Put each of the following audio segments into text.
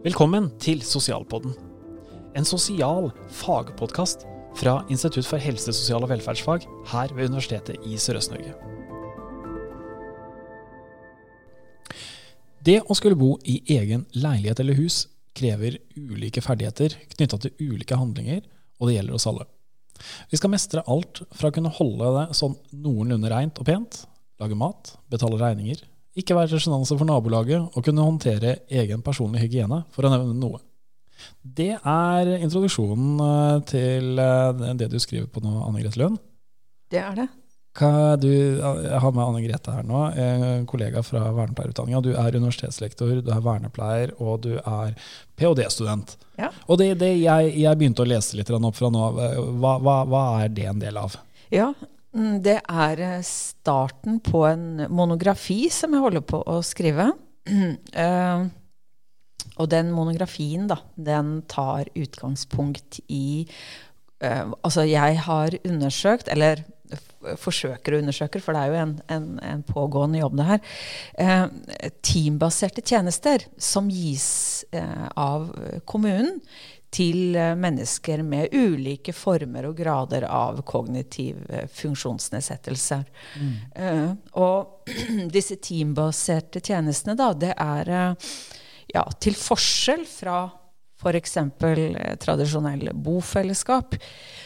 Velkommen til Sosialpodden. En sosial fagpodkast fra Institutt for helse, sosial og velferdsfag her ved Universitetet i Sørøst-Norge. Det å skulle bo i egen leilighet eller hus krever ulike ferdigheter knytta til ulike handlinger, og det gjelder oss alle. Vi skal mestre alt fra å kunne holde det sånn noenlunde reint og pent, lage mat, betale regninger, ikke være til sjenanse for nabolaget og kunne håndtere egen personlig hygiene, for å nevne noe. Det er introduksjonen eh, til eh, det du skriver på nå, Anne Grete Lønn. Det er det. Du, jeg har med Anne Grete her nå, en kollega fra vernepleierutdanninga. Du er universitetslektor, du er vernepleier, og du er ph.d.-student. Ja. Og det, det jeg, jeg, begynte å lese litt opp fra nå, hva, hva, hva er det en del av? Ja, det er eh, starten på en monografi som jeg holder på å skrive. Uh, og den monografien, da, den tar utgangspunkt i uh, Altså, jeg har undersøkt, eller forsøker å undersøke, for det er jo en, en, en pågående jobb, det her. Teambaserte tjenester som gis av kommunen til eh, mennesker med ulike former og grader av kognitiv eh, funksjonsnedsettelser. Mm. Uh, og disse teambaserte tjenestene, da, det er uh, ja, til forskjell fra f.eks. For uh, tradisjonelle bofellesskap,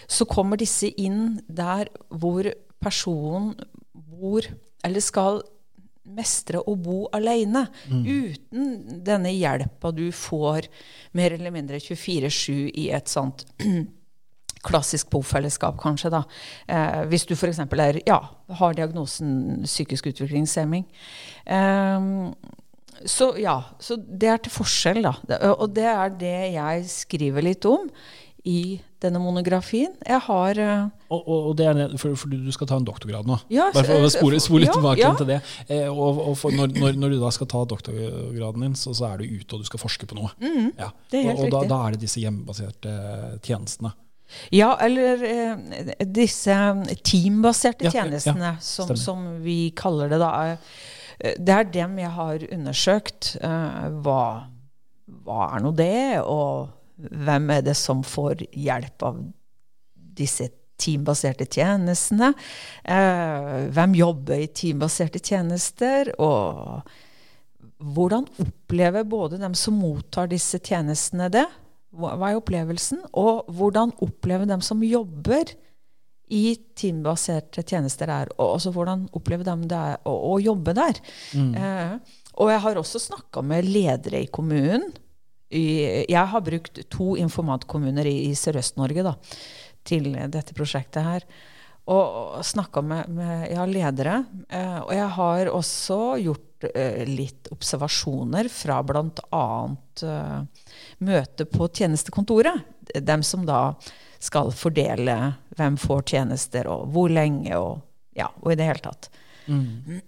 så kommer disse inn der hvor personen bor eller skal mestre å bo alene. Mm. Uten denne hjelpa du får mer eller mindre 24-7 i et sånt klassisk bofellesskap, kanskje. da. Eh, hvis du f.eks. Ja, har diagnosen psykisk utviklingshemming. Eh, så ja, så det er til forskjell, da. Og det er det jeg skriver litt om i denne monografien. Jeg har og, og, og, det er for, for, du skal ta en doktorgrad nå? Ja, Bare for å spole, spole litt tilbake ja. til det. Eh, og, og for, når, når, når, du da skal ta doktorgraden din, så, så, er du ute og du skal forske på noe. Mm, ja. det er helt og, og da, da, er det disse hjemmebaserte tjenestene. Ja, eller eh, disse teambaserte tjenestene, som, som, vi kaller det da. Eh, det er dem jeg har undersøkt. Eh, hva, hva er nå det? og hvem er det som får hjelp av disse teambaserte tjenestene? Eh, hvem jobber i teambaserte tjenester? Og hvordan opplever både dem som mottar disse tjenestene, det? Hva er opplevelsen? Og hvordan opplever dem som jobber i teambaserte tjenester der? Og også hvordan opplever dem det er å, å jobbe der? Mm. Eh, og jeg har også snakka med ledere i kommunen jeg har brukt to informatkommuner i, i Sørøst-Norge til dette prosjektet her. Og snakka med, med ja, ledere. Eh, og jeg har også gjort eh, litt observasjoner fra bl.a. Eh, møte på tjenestekontoret. Dem som da skal fordele hvem får tjenester, og hvor lenge, og, ja, og i det hele tatt. Mm.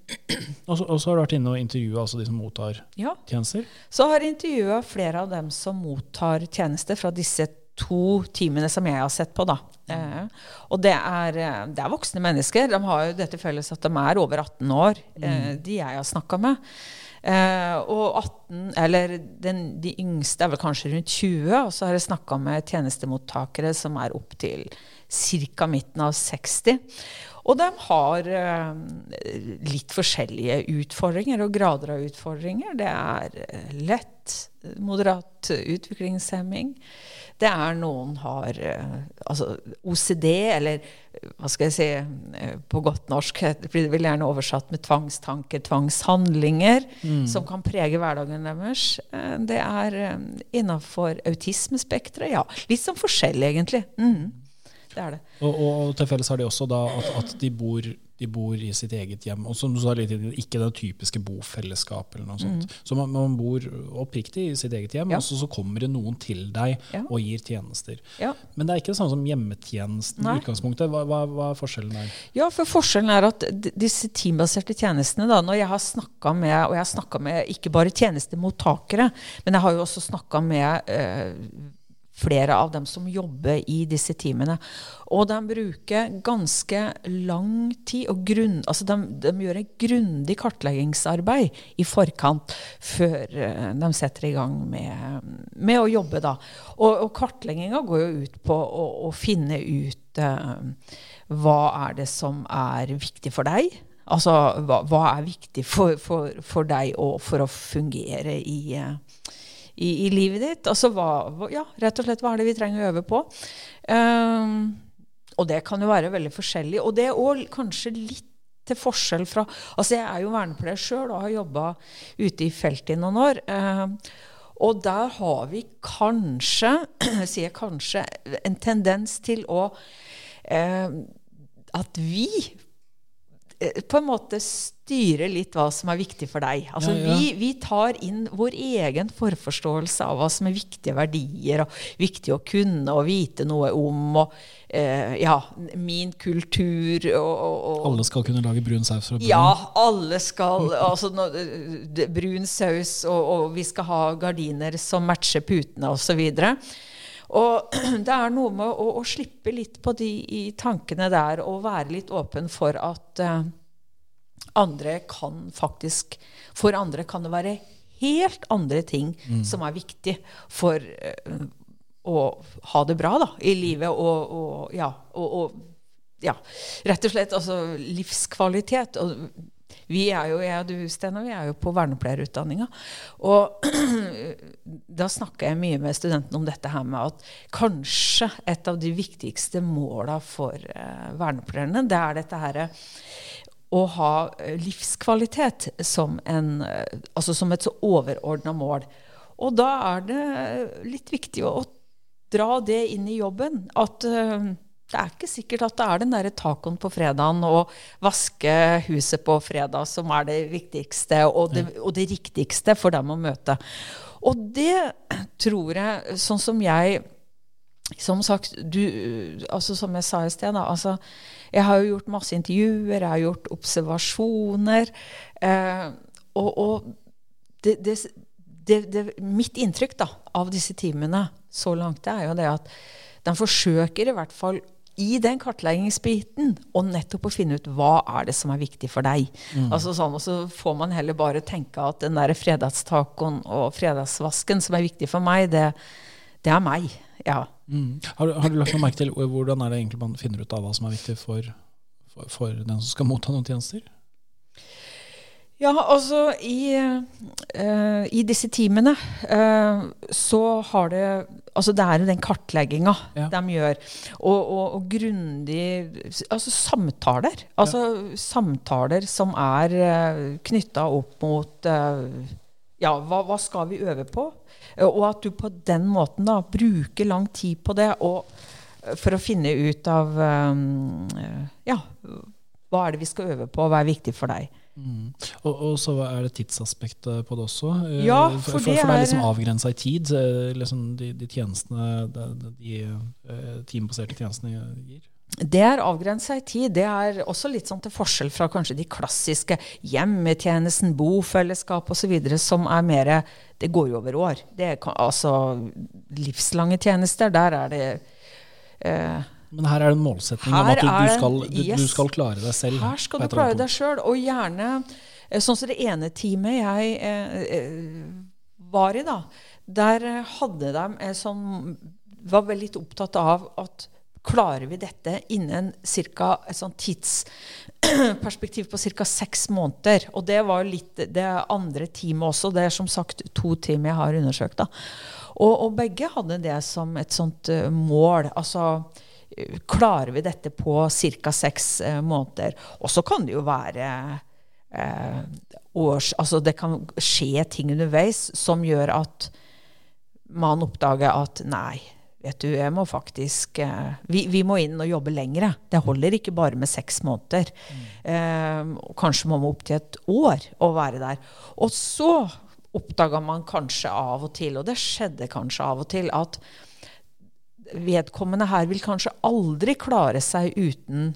Og, så, har du vært inne og intervjua altså de som mottar ja. tjenester? Så har jeg intervjua flere av dem som mottar tjenester fra disse to teamene som jeg har sett på. da. Eh, og det er, eh, det er, voksne mennesker. De har jo dette felles at de er over 18 år, eh, mm. de jeg har snakka med. Eh, og 18, eller den, de yngste er vel kanskje rundt 20. Og så har jeg snakka med tjenestemottakere som er opptil ca. midten av 60. Og de har uh, litt forskjellige utfordringer og grader av utfordringer. Det er uh, lett, moderat utviklingshemming. Det er noen har uh, altså OCD, eller hva skal jeg si på godt norsk Det blir gjerne oversatt med tvangstanker, tvangshandlinger, mm. som kan prege hverdagen deres. det er innafor autismespekteret. Ja, litt sånn forskjellig, egentlig. Mm. Det er det. Og, og til felles har de også da at, at de, bor, de, bor, i sitt eget hjem. Og som du sa litt, ikke det typiske bofellesskapet. eller noe sånt. Mm. Så man, man, bor oppriktig i sitt eget hjem, ja. og så, så, kommer det noen til deg ja. og gir tjenester. Ja. Men det er ikke det samme som hjemmetjenesten i utgangspunktet. Hva, hva, hva, er forskjellen der? Ja, for forskjellen er at disse teambaserte tjenestene, da, når jeg har snakka med Og jeg har snakka med ikke bare tjenestemottakere, men jeg har jo også snakka med øh, flere av dem som jobber i disse teamene. Og de bruker ganske lang tid og grunn, altså de, de gjør et grundig kartleggingsarbeid i forkant før uh, de setter i gang med, med å jobbe. Da. Og, og kartlegginga går jo ut på å, å finne ut uh, hva er det som er viktig for deg. Altså hva, hva er viktig for, for, for, deg og for å fungere i uh, i, i livet ditt. Altså hva, ja, rett og slett hva er det vi trenger å øve på? Um, og det kan jo være veldig forskjellig. Og det er òg kanskje litt til forskjell fra Altså jeg er jo vernepleier sjøl og har jobba ute i feltet i noen år. Um, og der har vi kanskje, sier kanskje, en tendens til å um, At vi på en måte styre litt hva som er viktig for deg. Altså, ja, ja. Vi, vi, tar inn vår egen forforståelse av hva som er viktige verdier, og viktig å kunne og vite noe om, og eh, ja, min kultur og, og, Alle skal kunne lage brun saus fra brun? Ja, alle skal. altså no, Brun saus, og, og, vi skal ha gardiner som matcher putene, osv. Og det er noe med å, å, slippe litt på de tankene der og være litt åpen for at uh, andre kan faktisk For andre kan det være helt andre ting mm. som er viktig for uh, å ha det bra da, i livet og, og ja, og, og ja, rett og slett altså livskvalitet. Og vi er jo, jeg og du, Sten, vi er jo på vernepleierutdanninga. Og da snakker jeg mye med studentene om dette her med at kanskje et av de viktigste måla for uh, vernepleierne, det er dette herre å ha livskvalitet som, en, altså som et så overordna mål. Og da er det litt viktig å dra det inn i jobben. At uh, det er ikke sikkert at det er den derre tacoen på fredagen og vaske huset på fredag som er det viktigste og det, og det, riktigste for dem å møte. Og det tror jeg, sånn som jeg Som sagt, du, altså som jeg sa i sted, da, altså, jeg har jo gjort masse intervjuer, jeg har gjort observasjoner. Eh, og, og det, det, mitt inntrykk da, av disse timene så langt, det er jo det at de forsøker i hvert fall i den kartleggingsbiten og nettopp å finne ut hva er det som er viktig for deg. Mm. Altså sånn, og så får man heller bare tenke at den der fredagstacoen og fredagsvasken som er viktig for meg, det, det er meg. Ja. Mm. Har, har, du lagt noe merke til hvordan er det egentlig man finner ut av hva som er viktig for, for, for den som skal motta noen tjenester? Ja, altså i, uh, i disse teamene uh, så har det Altså det er jo den kartlegginga ja. de gjør. Og, og, og grundig Altså samtaler. Altså ja. samtaler som er uh, eh, knytta opp mot Ja, hva, hva, skal vi øve på? og at du på den måten da bruker lang tid på det og, for å finne ut av um, Ja, hva er det vi skal øve på, hva er viktig for deg? Mm. Og, og, så er det tidsaspektet på det også. Eh, ja, for, for, det, for det er liksom avgrensa i tid, liksom de, de, tjenestene de, de eh, teambaserte tjenestene gir. Det er avgrensa i tid. Det er også litt sånn til forskjell fra kanskje de klassiske hjemmetjenesten, bofellesskap osv., som er mer Det går jo over år. Det er altså livslange tjenester. Der er det eh, men her er det en målsetning om at du, du, skal, du, yes, du, skal, klare deg selv. Her skal du klare deg sjøl. Og gjerne eh, sånn som det ene teamet jeg eh, eh var i, da. Der hadde de en sånn Var veldig opptatt av at klarer vi dette innen cirka et sånn tidsperspektiv på ca. seks måneder. Og det var litt det andre teamet også. Det er som sagt to team jeg har undersøkt. da. Og, og begge hadde det som et sånt mål. altså klarer vi dette på ca. seks eh, måneder. Og så kan det jo være eh, års Altså det kan skje ting underveis som gjør at man oppdager at nei, vet du, jeg må faktisk eh, vi, vi, må inn og jobbe lengre. Det holder ikke bare med seks måneder. Mm. Eh, kanskje må man opp til et år å være der. Og så oppdaga man kanskje av og til, og det skjedde kanskje av og til, at vedkommende her vil kanskje aldri klare seg uten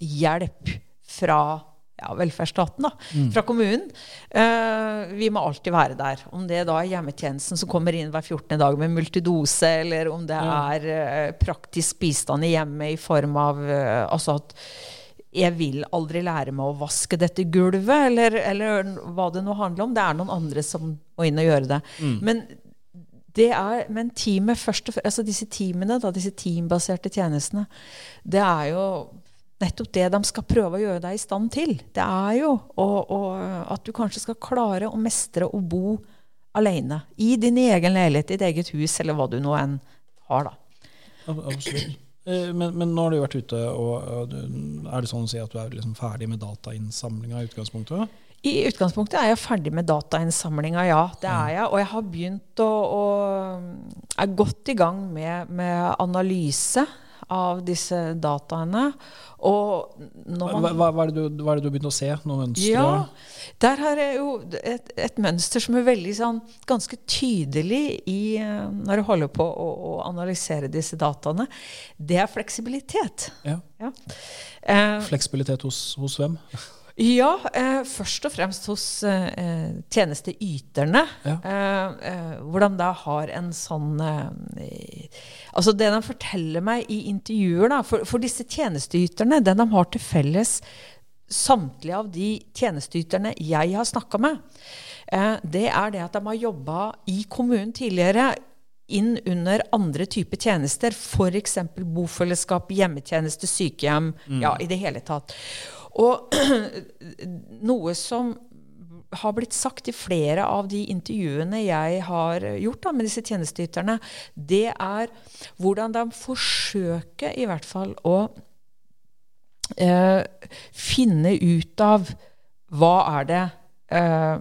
hjelp fra ja, velferdsstaten, da, fra kommunen. Uh, vi må alltid være der. Om det da er hjemmetjenesten som kommer inn hver 14. dag med multidose, eller om det er uh, praktisk bistand i hjemmet i form av uh, altså at jeg vil aldri lære meg å vaske dette gulvet, eller, eller hva det nå handler om. Det er noen andre som må inn og gjøre det. Men det er, men teamet først altså disse teamene, da, disse teambaserte tjenestene, det er jo nettopp det de skal prøve å gjøre deg i stand til. Det er jo og, og at du kanskje skal klare å mestre å bo alene. I din egen leilighet, ditt eget hus, eller hva du nå enn har, da. Absolutt. Eh, Men, men nå har du vært ute, og, er det sånn å si at du er liksom ferdig med datainnsamlinga i utgangspunktet? I utgangspunktet er jeg ferdig med datainnsamlinga, ja. Det er jeg. Og jeg har begynt å, å er godt i gang med, med analyse av disse dataene. Og Hva, man hva, hva, er du, hva er det du har begynt å se? Noe mønster? Ja, der har jeg jo et, et mønster som er veldig sånn ganske tydelig i, når jeg holder på å, å analysere disse dataene. Det er fleksibilitet. Ja. Ja. Eh, Fleksibilitet hos, hos hvem? Ja, eh, først og fremst hos eh, tjenesteyterne. Ja. Eh, eh, hvordan da har en sånn eh, Altså det de forteller meg i intervjuer, da, for, for disse tjenesteyterne, det de har til felles, samtlige av de tjenesteyterne jeg har snakka med, eh, det er det at de har jobba i kommunen tidligere inn under andre typer tjenester, f.eks. bofellesskap, hjemmetjeneste, sykehjem, ja, i det hele tatt. Og noe som har blitt sagt i flere av de intervjuene jeg har gjort da, med disse tjenesteyterne, det er hvordan de forsøker i hvert fall å eh, finne ut av hva er det eh,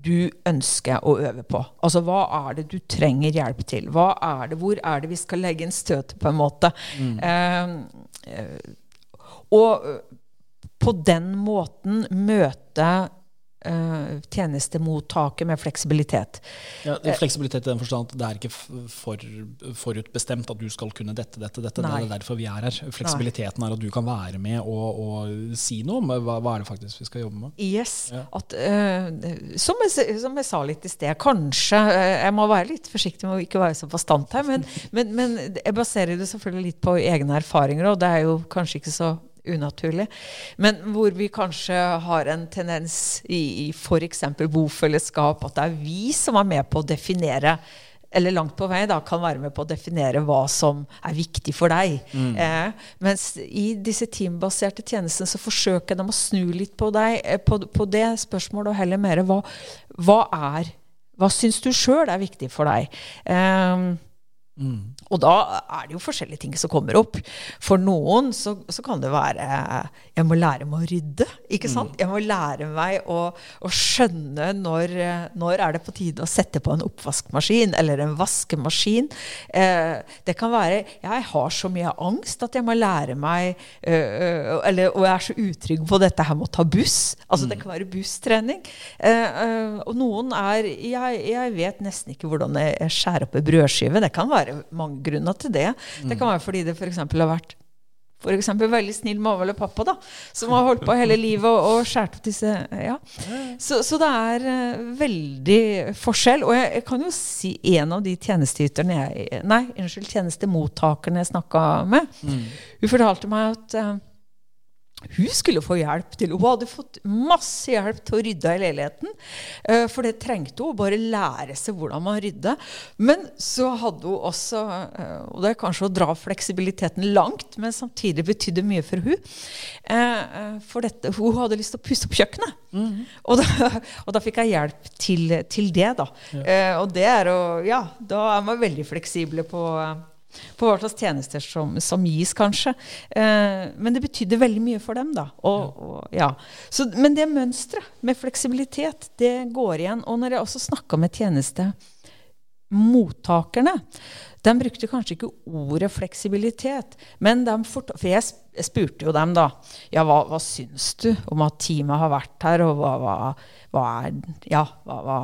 du ønsker å øve på. Altså hva er det du trenger hjelp til? Hva er det, hvor er det vi skal legge inn støtet, på en måte? Mm. eh, og eh, på den måten møte Uh, tjenestemottaket med fleksibilitet. Ja, er fleksibilitet i den forstand at det er ikke for, forutbestemt at du skal kunne dette, dette, dette. Nei. Det er derfor vi er her. Fleksibiliteten er at du kan være med og, og si noe om hva, hva er det faktisk vi skal jobbe med. Yes. Ja. At, uh, som, jeg, som jeg sa litt i sted, kanskje eh, Jeg må være litt forsiktig med å ikke være så bastant her, men, men, men jeg baserer det selvfølgelig litt på egne erfaringer, og det er jo kanskje ikke så unaturlig. Men hvor vi kanskje har en tendens i, i f.eks. bofellesskap, at det er vi som er med på å definere eller langt på vei da, kan være med på å definere hva som er viktig for deg. Eh, mens i disse teambaserte tjenestene så forsøker de å snu litt på deg, eh, på, på det spørsmålet, og heller mer hva, hva er Hva syns du sjøl er viktig for deg? Eh, og da er det jo forskjellige ting som kommer opp. For noen så, så kan det være Jeg må lære meg å rydde. ikke sant? Jeg må lære meg å, å skjønne når, eh, når er det på tide å sette på en oppvaskmaskin eller en vaskemaskin. Eh, det kan være Jeg har så mye angst at jeg må lære meg øh, eller, Og jeg er så utrygg på dette her med å ta buss. Altså Det kan være busstrening. Eh, og noen er jeg, jeg vet nesten ikke hvordan jeg skjærer opp en brødskive. Det kan være mange grunner til det. Det kan være fordi det f.eks. har vært for eksempel veldig snill mamma eller pappa da, som har holdt på hele livet og, og skåret opp disse ja. så, så det er uh, veldig forskjell. Og jeg, jeg kan jo si en av de tjenesteyterne jeg Nei, unnskyld, tjenestemottakerne jeg snakka med, hun fortalte meg at eh, hun skulle få hjelp til Hun hadde fått masse hjelp til å rydde i leiligheten. eh, For det trengte hun, bare lære seg hvordan man rydder. Men så hadde hun også eh, Og det er kanskje å dra fleksibiliteten langt, men samtidig betydde mye for hun. Eh, For dette, hun hadde lyst til å pusse opp kjøkkenet. Og, da, og da fikk jeg hjelp til, til det, da. Ja. Og det er å Ja, da er man veldig fleksible på på hva slags tjenester som, som gis, kanskje. Eh, men det betydde veldig mye for dem, da. Og, og, ja. Så, men det mønsteret med fleksibilitet, det går igjen. Og når jeg også snakka med tjenestemottakerne, de brukte kanskje ikke ordet fleksibilitet, men de fort, For jeg spurte jo dem, da. Ja, hva, hva syns du om at teamet har vært her, og hva, hva, hva er Ja, hva, hva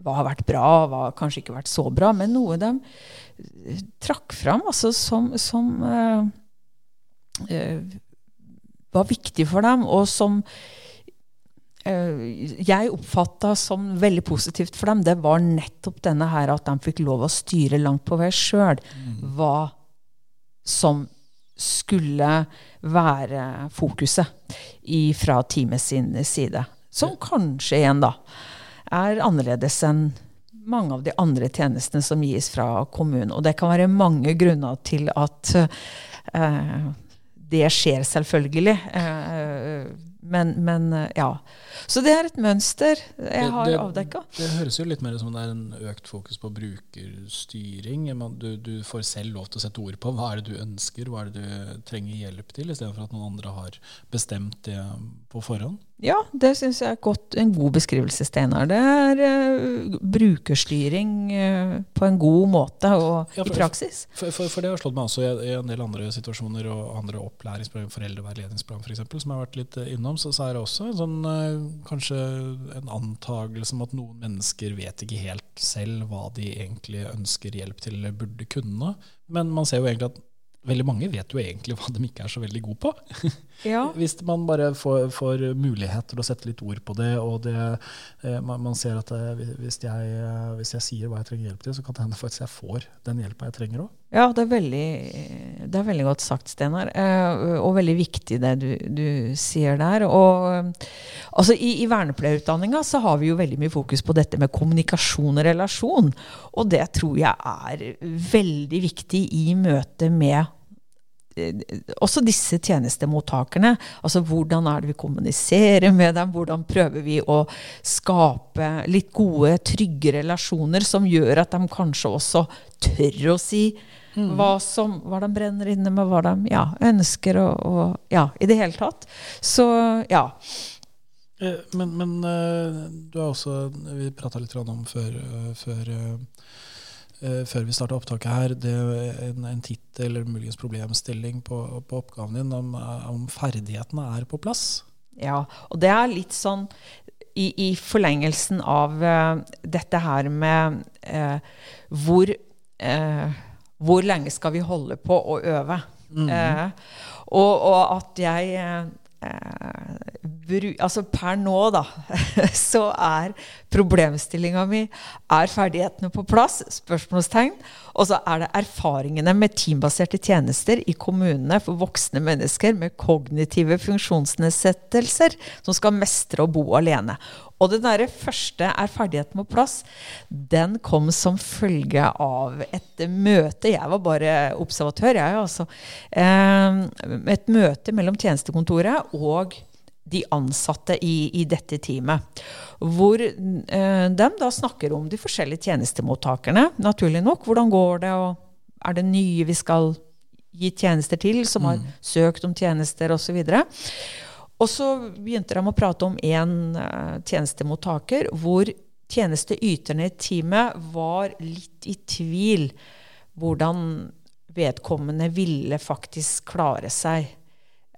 hva har vært bra, hva har kanskje ikke vært så bra. Men noe de eh, trakk fram altså, som, som uh, var viktig for dem, og som eh, jeg oppfatta som veldig positivt for dem, det var nettopp denne her at de fikk lov å styre langt på vei sjøl hva som skulle være fokuset i, fra teamet sin side. Som kanskje igjen da er annerledes enn mange av de andre tjenestene som gis fra kommunen. Og det kan være mange grunner til at eh, det skjer, selvfølgelig. Eh, men, men, ja. Så det er et mønster jeg har avdekka. Det høres jo litt mer som det er en økt fokus på brukerstyring. Du, du, får selv lov til å sette ord på hva er det du ønsker, hva er det du trenger hjelp til, istedenfor at noen andre har bestemt det på forhånd. Ja, det syns jeg er godt, en god beskrivelse, Steinar. Det er uh, brukerstyring uh, på en god måte og ja, for, i praksis. For, for, for, det har slått meg også i, i, en del andre situasjoner og andre opplæringsprogram, foreldreveiledningsprogram f.eks., som jeg har vært litt innom, så, så er det også en sånn, uh, kanskje en antagelse om at noen mennesker vet ikke helt selv hva de egentlig ønsker hjelp til eller burde kunne. Men man ser jo egentlig at veldig mange vet jo egentlig hva de ikke er så veldig gode på. Ja. Hvis man bare får, får, mulighet til å sette litt ord på det, og det, eh, man, man, ser at eh, hvis, jeg, hvis, jeg, sier hva jeg trenger hjelp til, så kan det hende faktisk jeg får den hjelpa jeg trenger òg. Ja, det er, veldig, det er veldig godt sagt, Steinar. Eh, og veldig viktig det du, du sier der. Og, altså, I i vernepleierutdanninga så har vi jo veldig mye fokus på dette med kommunikasjon og relasjon. Og det tror jeg er veldig viktig i møte med også disse tjenestemottakerne. Altså hvordan er det vi kommuniserer med dem? Hvordan prøver vi å skape litt gode, trygge relasjoner som gjør at de kanskje også tør å si mm. hva, som, hva de brenner inne med, hva de ja, ønsker og, og, Ja, i det hele tatt. Så ja. Eh, men, men eh, du har også Vi prata litt om før, eh, før uh, før vi starta opptaket her, det en, en tittel eller muligens problemstilling på, på oppgaven din om, om, ferdighetene er på plass. Ja, og det er litt sånn i, i forlengelsen av uh, dette her med uh, hvor hvor lenge skal vi holde på å øve? Mm -hmm. og, og, at jeg eh, altså Per nå, da, så er problemstillinga mi Er ferdighetene på plass? Spørsmålstegn. Og så er det erfaringene med teambaserte tjenester i kommunene for voksne mennesker med kognitive funksjonsnedsettelser som skal mestre å bo alene. Og den der første er ferdigheten på plass. Den kom som følge av et møte Jeg var bare observatør, jeg, altså. Eh, et møte mellom tjenestekontoret og de ansatte i, i dette teamet. Hvor eh, de da snakker om de forskjellige tjenestemottakerne, naturlig nok. Hvordan går det, og er det nye vi skal gi tjenester til, som har mm. søkt om tjenester osv. Og så begynte de å prate om én uh, tjenestemottaker hvor tjenesteyterne i teamet var litt i tvil hvordan vedkommende ville faktisk klare seg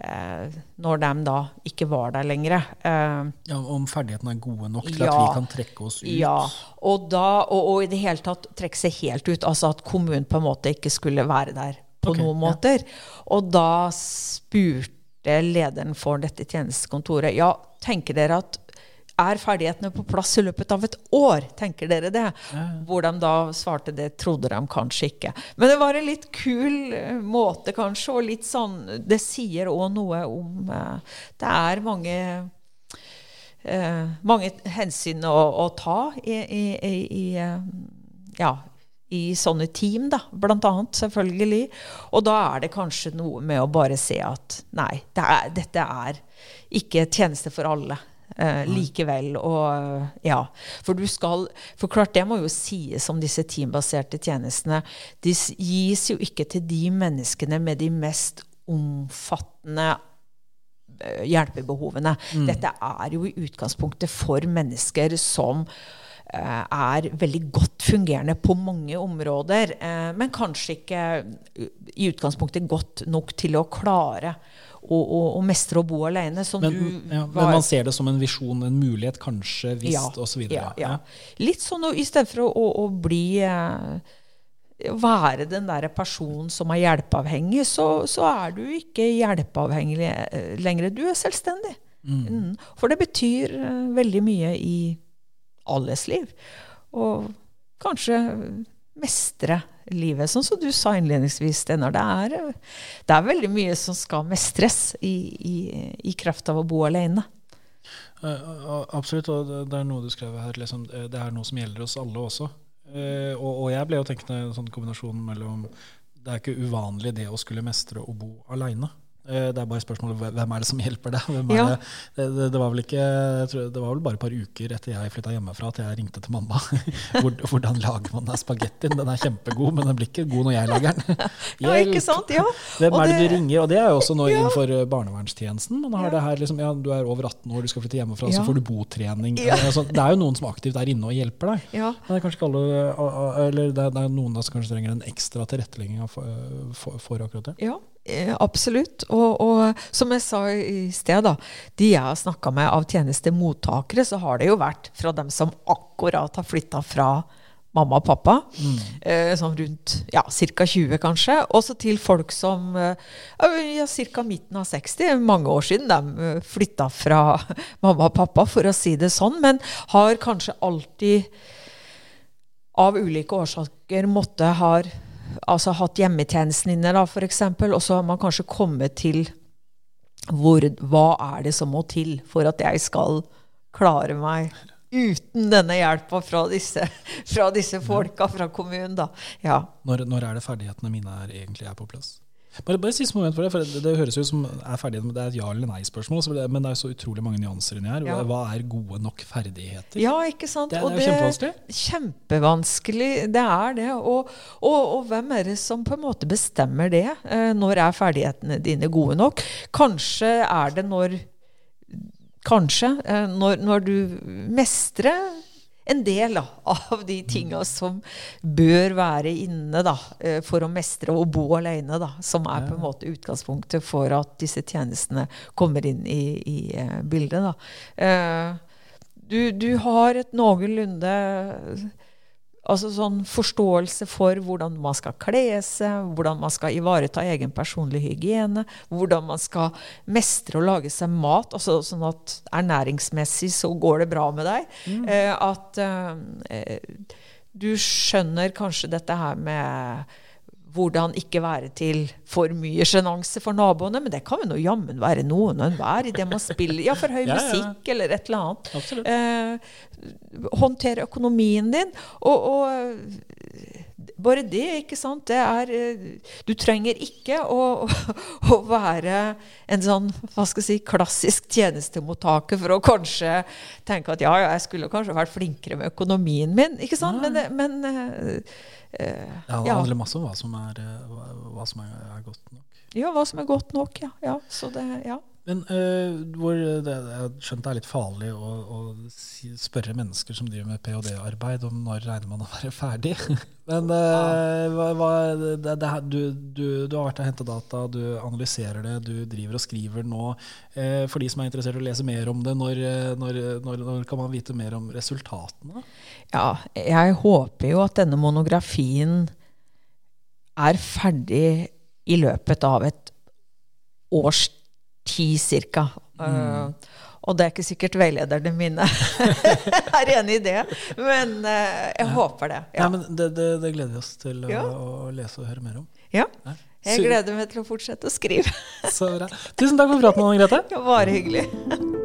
Eh, når de da ikke var der lenger. Eh, ja, Om ferdighetene er gode nok til ja, at vi kan trekke oss ut? Ja, og, da, og, og, i det hele tatt trekke seg helt ut. Altså at kommunen på en måte ikke skulle være der på okay, noen måter. Ja. Og da spurte lederen for dette tjenestekontoret ja, tenker dere at er ferdighetene på plass i løpet av et år? Tenker dere det? Ja. Hvor de da svarte det trodde de kanskje ikke. Men det var en litt kul eh, måte, kanskje, og litt sånn Det sier òg noe om uh, Det er mange uh, mange hensyn å, å ta i, i, i, i ja, i sånne team, da, blant annet, selvfølgelig. Og da er det kanskje noe med å bare se at nei, det er, dette er ikke tjeneste for alle eh, likevel. Og ja. For du skal For klart, det må jo sies om disse teambaserte tjenestene. De gis jo ikke til de menneskene med de mest omfattende eh, hjelpebehovene. Mm. Dette er jo i utgangspunktet for mennesker som eh, er veldig godt fungerende på mange områder, eh, men kanskje ikke i utgangspunktet godt nok til å klare å, å, å mestre å bo alene. Men, ja, men, man ser det som en visjon, en mulighet, kanskje, hvis, ja, osv. Ja, ja. Litt sånn i stedet for å, å bli eh, være den der personen som er hjelpeavhengig, så, så er du ikke hjelpeavhengig eh, lenger. Du er selvstendig. Mm. For det betyr uh, veldig mye i alles liv. Og kanskje mestre livet. Sånn som du sa innledningsvis, Steinar. Det, det er veldig mye som skal mestres i, i, i kraft av å bo alene. Uh, absolutt, og det er noe du skrev her. Liksom, det er noe som gjelder oss alle også. Og, og, jeg ble jo tenkende en sånn kombinasjon mellom Det er ikke uvanlig det å skulle mestre å bo aleine. Eh, det er bare spørsmålet hvem er det som hjelper deg? Ja. Det, det, det, var vel ikke, det var vel bare et par uker etter jeg flytta hjemmefra at jeg ringte til mamma. Hvordan lager man den spagettien? Den er kjempegod, men den blir ikke god når jeg lager den. ja, ikke sant? Ja. Hvem er det du ringer? Og det er jo også nå innenfor eh, barnevernstjenesten. Man har det her liksom, ja, Du er over 18 år, du skal flytte hjemmefra, så får du botrening. Altså, det er jo noen som aktivt er inne og hjelper deg. Men det er kanskje alle Eller det er, noen som kanskje trenger en ekstra tilrettelegging for, for, for akkurat det. Ja, Eh, absolutt. Og, og, som jeg sa i sted, da, de jeg har snakka med av tjenestemottakere, så har det jo vært fra dem som akkurat har flytta fra mamma og pappa, mm. eh, sånn rundt ja, ca. 20 kanskje, og så til folk som eh, ja, ca. midten av 60, mange år siden de eh, flytta fra mamma og pappa, for å si det sånn, men har kanskje alltid av ulike årsaker måtte ha altså hatt hjemmetjenesten inne, da, f.eks., og så har man kanskje kommet til hvor, hva er det som må til for at jeg skal klare meg uten denne hjelpa fra disse, fra disse folka fra kommunen, da. Ja. Når, når er det ferdighetene mine er, egentlig er på plass? Bare, bare siste moment for det, for det, det høres ut som er ferdig, det er et ja eller nei-spørsmål. Men det er så utrolig mange nyanser inni her. Ja. Hva er gode nok ferdigheter? Ja, ikke sant? Det er, det er kjempevanskelig. Kjempevanskelig, det er det. Og, og, og, hvem er det som på en måte bestemmer det? Eh, når er ferdighetene dine gode nok? Kanskje er det når Kanskje. Eh, når, når du mestrer en del da, av de tinga som bør være inne da, eh, for å mestre å bo alene. Da, som er på en måte utgangspunktet for at disse tjenestene kommer inn i, i uh, bildet. Uh, du, du, har et noenlunde Altså sånn forståelse for hvordan man skal kle seg, hvordan man skal ivareta egen personlig hygiene, hvordan man skal mestre å lage seg mat, altså sånn at ernæringsmessig så går det bra med deg. Mm. Eh, at eh, du skjønner kanskje dette her med hvordan ikke være til for mye sjenanse for naboene. Men det kan jo jammen være noen og enhver det man spiller ja, for høy ja, musikk ja. eller et eller annet. Eh, håndtere økonomien din. Og, og, bare det, ikke sant. Det er eh, Du trenger ikke å, å, være en sånn hva skal jeg si, klassisk tjenestemottaker for å kanskje tenke at ja, jeg skulle kanskje vært flinkere med økonomien min. ikke sant? Men, men eh, Uh, ja, det handler masse om hva som er, hva, som er, er, godt nok. Ja, hva som er godt nok, ja. ja, det, ja. Men uh, hvor det, jeg skjønt det er litt farlig å, å spørre mennesker som driver med ph.d.-arbeid, om når regner man å være ferdig. Men uh, hva, hva, det, det, du, du, du, har vært og hentet data, du analyserer det, du driver og skriver nå. Uh, for de som er interessert i å lese mer om det, når, når, når, når kan man vite mer om resultatene? Ja, jeg håper jo at denne monografien er ferdig i løpet av et års ti cirka. Mm. Uh, og det er ikke sikkert veilederne mine er enig i det, men uh, jeg ja. håper det. Ja. Nei, men det, det, det, gleder vi oss til å, å, lese og høre mer om. Ja. Jeg gleder meg til å fortsette å skrive. Så bra. Tusen takk for praten, Anne Grete. Var hyggelig.